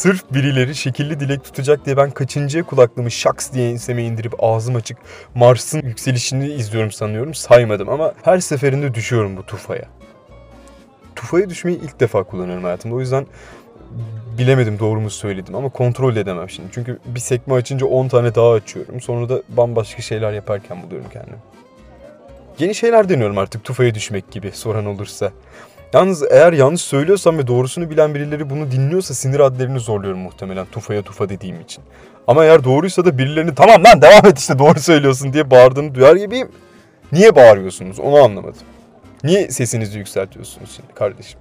Sırf birileri şekilli dilek tutacak diye ben kaçıncıya kulaklığımı şaks diye enseme indirip ağzım açık Mars'ın yükselişini izliyorum sanıyorum saymadım ama her seferinde düşüyorum bu tufaya. Tufaya düşmeyi ilk defa kullanıyorum hayatımda o yüzden bilemedim doğru mu söyledim ama kontrol edemem şimdi. Çünkü bir sekme açınca 10 tane daha açıyorum. Sonra da bambaşka şeyler yaparken buluyorum kendimi. Yeni şeyler deniyorum artık tufaya düşmek gibi soran olursa. Yalnız eğer yanlış söylüyorsam ve doğrusunu bilen birileri bunu dinliyorsa sinir adlerini zorluyorum muhtemelen tufaya tufa dediğim için. Ama eğer doğruysa da birilerini tamam lan devam et işte doğru söylüyorsun diye bağırdığını duyar gibiyim. Niye bağırıyorsunuz onu anlamadım. Niye sesinizi yükseltiyorsunuz şimdi kardeşim?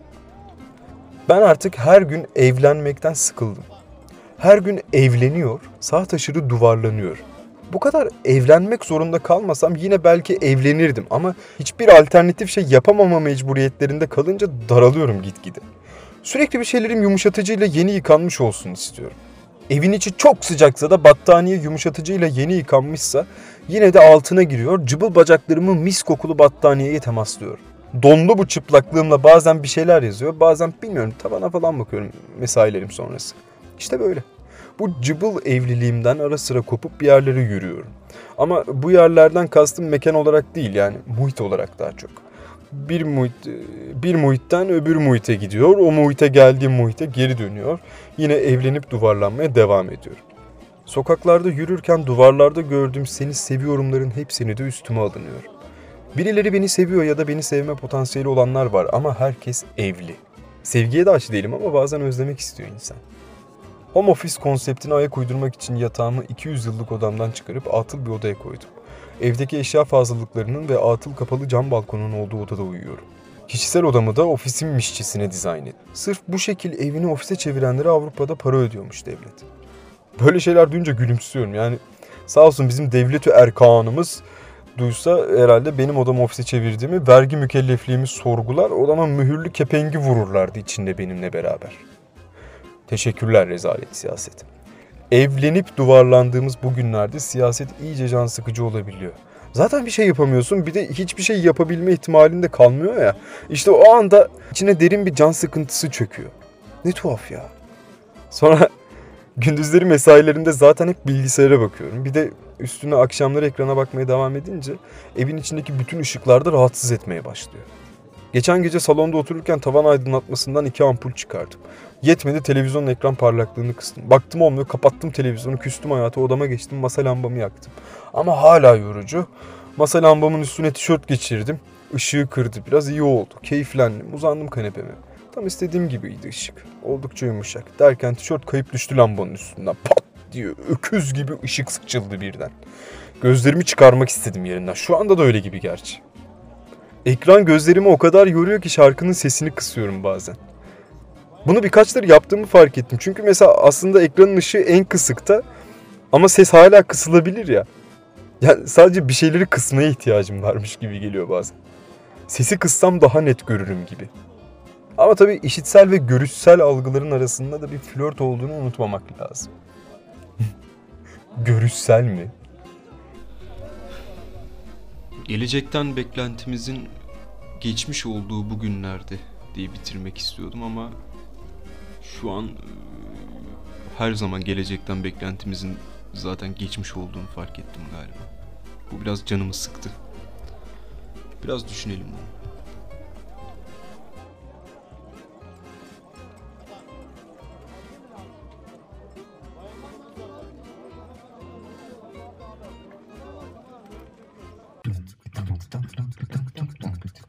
Ben artık her gün evlenmekten sıkıldım. Her gün evleniyor, sağ taşırı duvarlanıyor. Bu kadar evlenmek zorunda kalmasam yine belki evlenirdim ama hiçbir alternatif şey yapamama mecburiyetlerinde kalınca daralıyorum gitgide. Sürekli bir şeylerim yumuşatıcıyla yeni yıkanmış olsun istiyorum. Evin içi çok sıcaksa da battaniye yumuşatıcıyla yeni yıkanmışsa yine de altına giriyor cıbıl bacaklarımı mis kokulu battaniyeye temaslıyorum. Donlu bu çıplaklığımla bazen bir şeyler yazıyor bazen bilmiyorum tavana falan bakıyorum mesailerim sonrası. İşte böyle. Bu cıbıl evliliğimden ara sıra kopup bir yerlere yürüyorum. Ama bu yerlerden kastım mekan olarak değil yani muhit olarak daha çok. Bir muhit, bir muhitten öbür muhite gidiyor. O muhite geldiği muhite geri dönüyor. Yine evlenip duvarlanmaya devam ediyor. Sokaklarda yürürken duvarlarda gördüğüm seni seviyorumların hepsini de üstüme alınıyor. Birileri beni seviyor ya da beni sevme potansiyeli olanlar var ama herkes evli. Sevgiye de aç değilim ama bazen özlemek istiyor insan. Home office konseptine ayak uydurmak için yatağımı 200 yıllık odamdan çıkarıp atıl bir odaya koydum. Evdeki eşya fazlalıklarının ve atıl kapalı cam balkonun olduğu odada uyuyorum. Kişisel odamı da ofisimmişçesine dizayn ettim. Sırf bu şekil evini ofise çevirenlere Avrupa'da para ödüyormuş devlet. Böyle şeyler duyunca gülümsüyorum yani. Sağ olsun bizim devleti erkanımız duysa herhalde benim odamı ofise çevirdiğimi, vergi mükellefliğimi sorgular, odama mühürlü kepengi vururlardı içinde benimle beraber. Teşekkürler rezalet siyaset. Evlenip duvarlandığımız bu günlerde siyaset iyice can sıkıcı olabiliyor. Zaten bir şey yapamıyorsun bir de hiçbir şey yapabilme ihtimalinde kalmıyor ya. İşte o anda içine derin bir can sıkıntısı çöküyor. Ne tuhaf ya. Sonra gündüzleri mesailerinde zaten hep bilgisayara bakıyorum. Bir de üstüne akşamları ekrana bakmaya devam edince evin içindeki bütün ışıklar da rahatsız etmeye başlıyor. Geçen gece salonda otururken tavan aydınlatmasından iki ampul çıkardım. Yetmedi televizyonun ekran parlaklığını kıstım. Baktım olmuyor kapattım televizyonu küstüm hayata odama geçtim masa lambamı yaktım. Ama hala yorucu. Masa lambamın üstüne tişört geçirdim. Işığı kırdı biraz iyi oldu. Keyiflendim uzandım kanepeme. Tam istediğim gibiydi ışık. Oldukça yumuşak. Derken tişört kayıp düştü lambanın üstünden. Pat diye öküz gibi ışık sıçıldı birden. Gözlerimi çıkarmak istedim yerinden. Şu anda da öyle gibi gerçi. Ekran gözlerimi o kadar yoruyor ki şarkının sesini kısıyorum bazen. Bunu birkaçları yaptığımı fark ettim. Çünkü mesela aslında ekranın ışığı en kısıkta ama ses hala kısılabilir ya. Yani sadece bir şeyleri kısmaya ihtiyacım varmış gibi geliyor bazen. Sesi kıssam daha net görürüm gibi. Ama tabii işitsel ve görüşsel algıların arasında da bir flört olduğunu unutmamak lazım. görüşsel mi? Gelecekten beklentimizin geçmiş olduğu bu günlerde diye bitirmek istiyordum ama şu an e, her zaman gelecekten beklentimizin zaten geçmiş olduğunu fark ettim galiba. Bu biraz canımı sıktı. Biraz düşünelim bunu. どんどんどんどんどんどんどん。